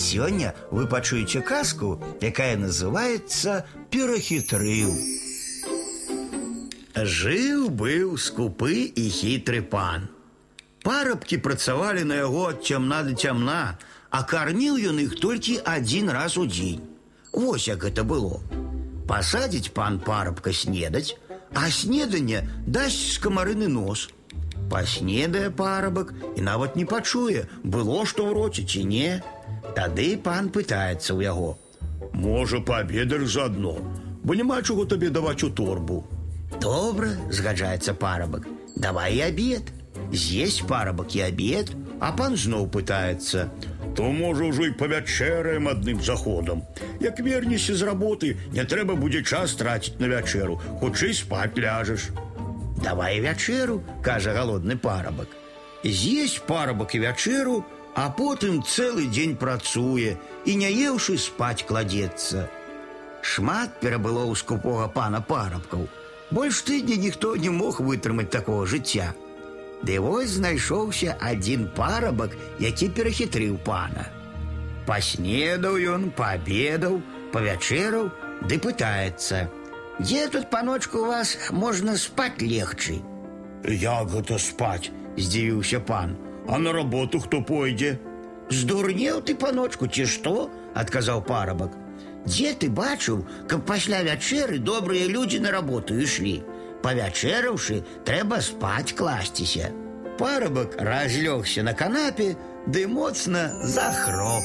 Сегодня вы пачуеце казку, якая называется «Перахитрыў». Жыў быў скупы і хітры пан. Парабкі працавалі на яго ад цямна да цямна, а карміў ён іх толькі адзін раз у дзень. Вось як гэта было. Пасадзіць пан парабка снедаць, а снеданне дасць скамарыны нос. Паснедае парабак і нават не пачуе, было што ў роце ці не. Тады пан пытаецца ў яго: « Можа, паабедаеш заадно, бо няма чаго табе даваць у торбу. Добра, згаджаецца парабак. Давай і абед. З'есть парабак і абед, а пан зноў пытаецца: « То можа ўжо і павячэраем адным заходам. Як вернешся з работы, не трэба будзе час траціць на вячэру, хутчэй спаць ляжаш. Давай вячэру, кажа галодны парабак. З'есть парабак і вячэру, а потым цэлы дзень працуе і не еўшы спаць кладзецца. Шмат перабыло ў скупога пана парабкаў. Больш тыдня ніхто не мог вытрымаць такого жыцця. Ды вось знайшоўся адзін парабак, які перахітрыў пана. Паснедаў ён, паабедаў, павячэраў, ды пытаецца: « Дзе тут паночку у вас можна спаць легчэй? Як гэта спаць? здзівіўся пан. А на работу хто пойдзе? Здурнеў ты паночку ці што? адказаў парабак. Дзе ты бачыў, каб пасля вячэры добрыя людзі на работу ішлі. Павячэраўшы, трэба спаць класціся. Парабак разлёгся на канапе, ды моцна захроп.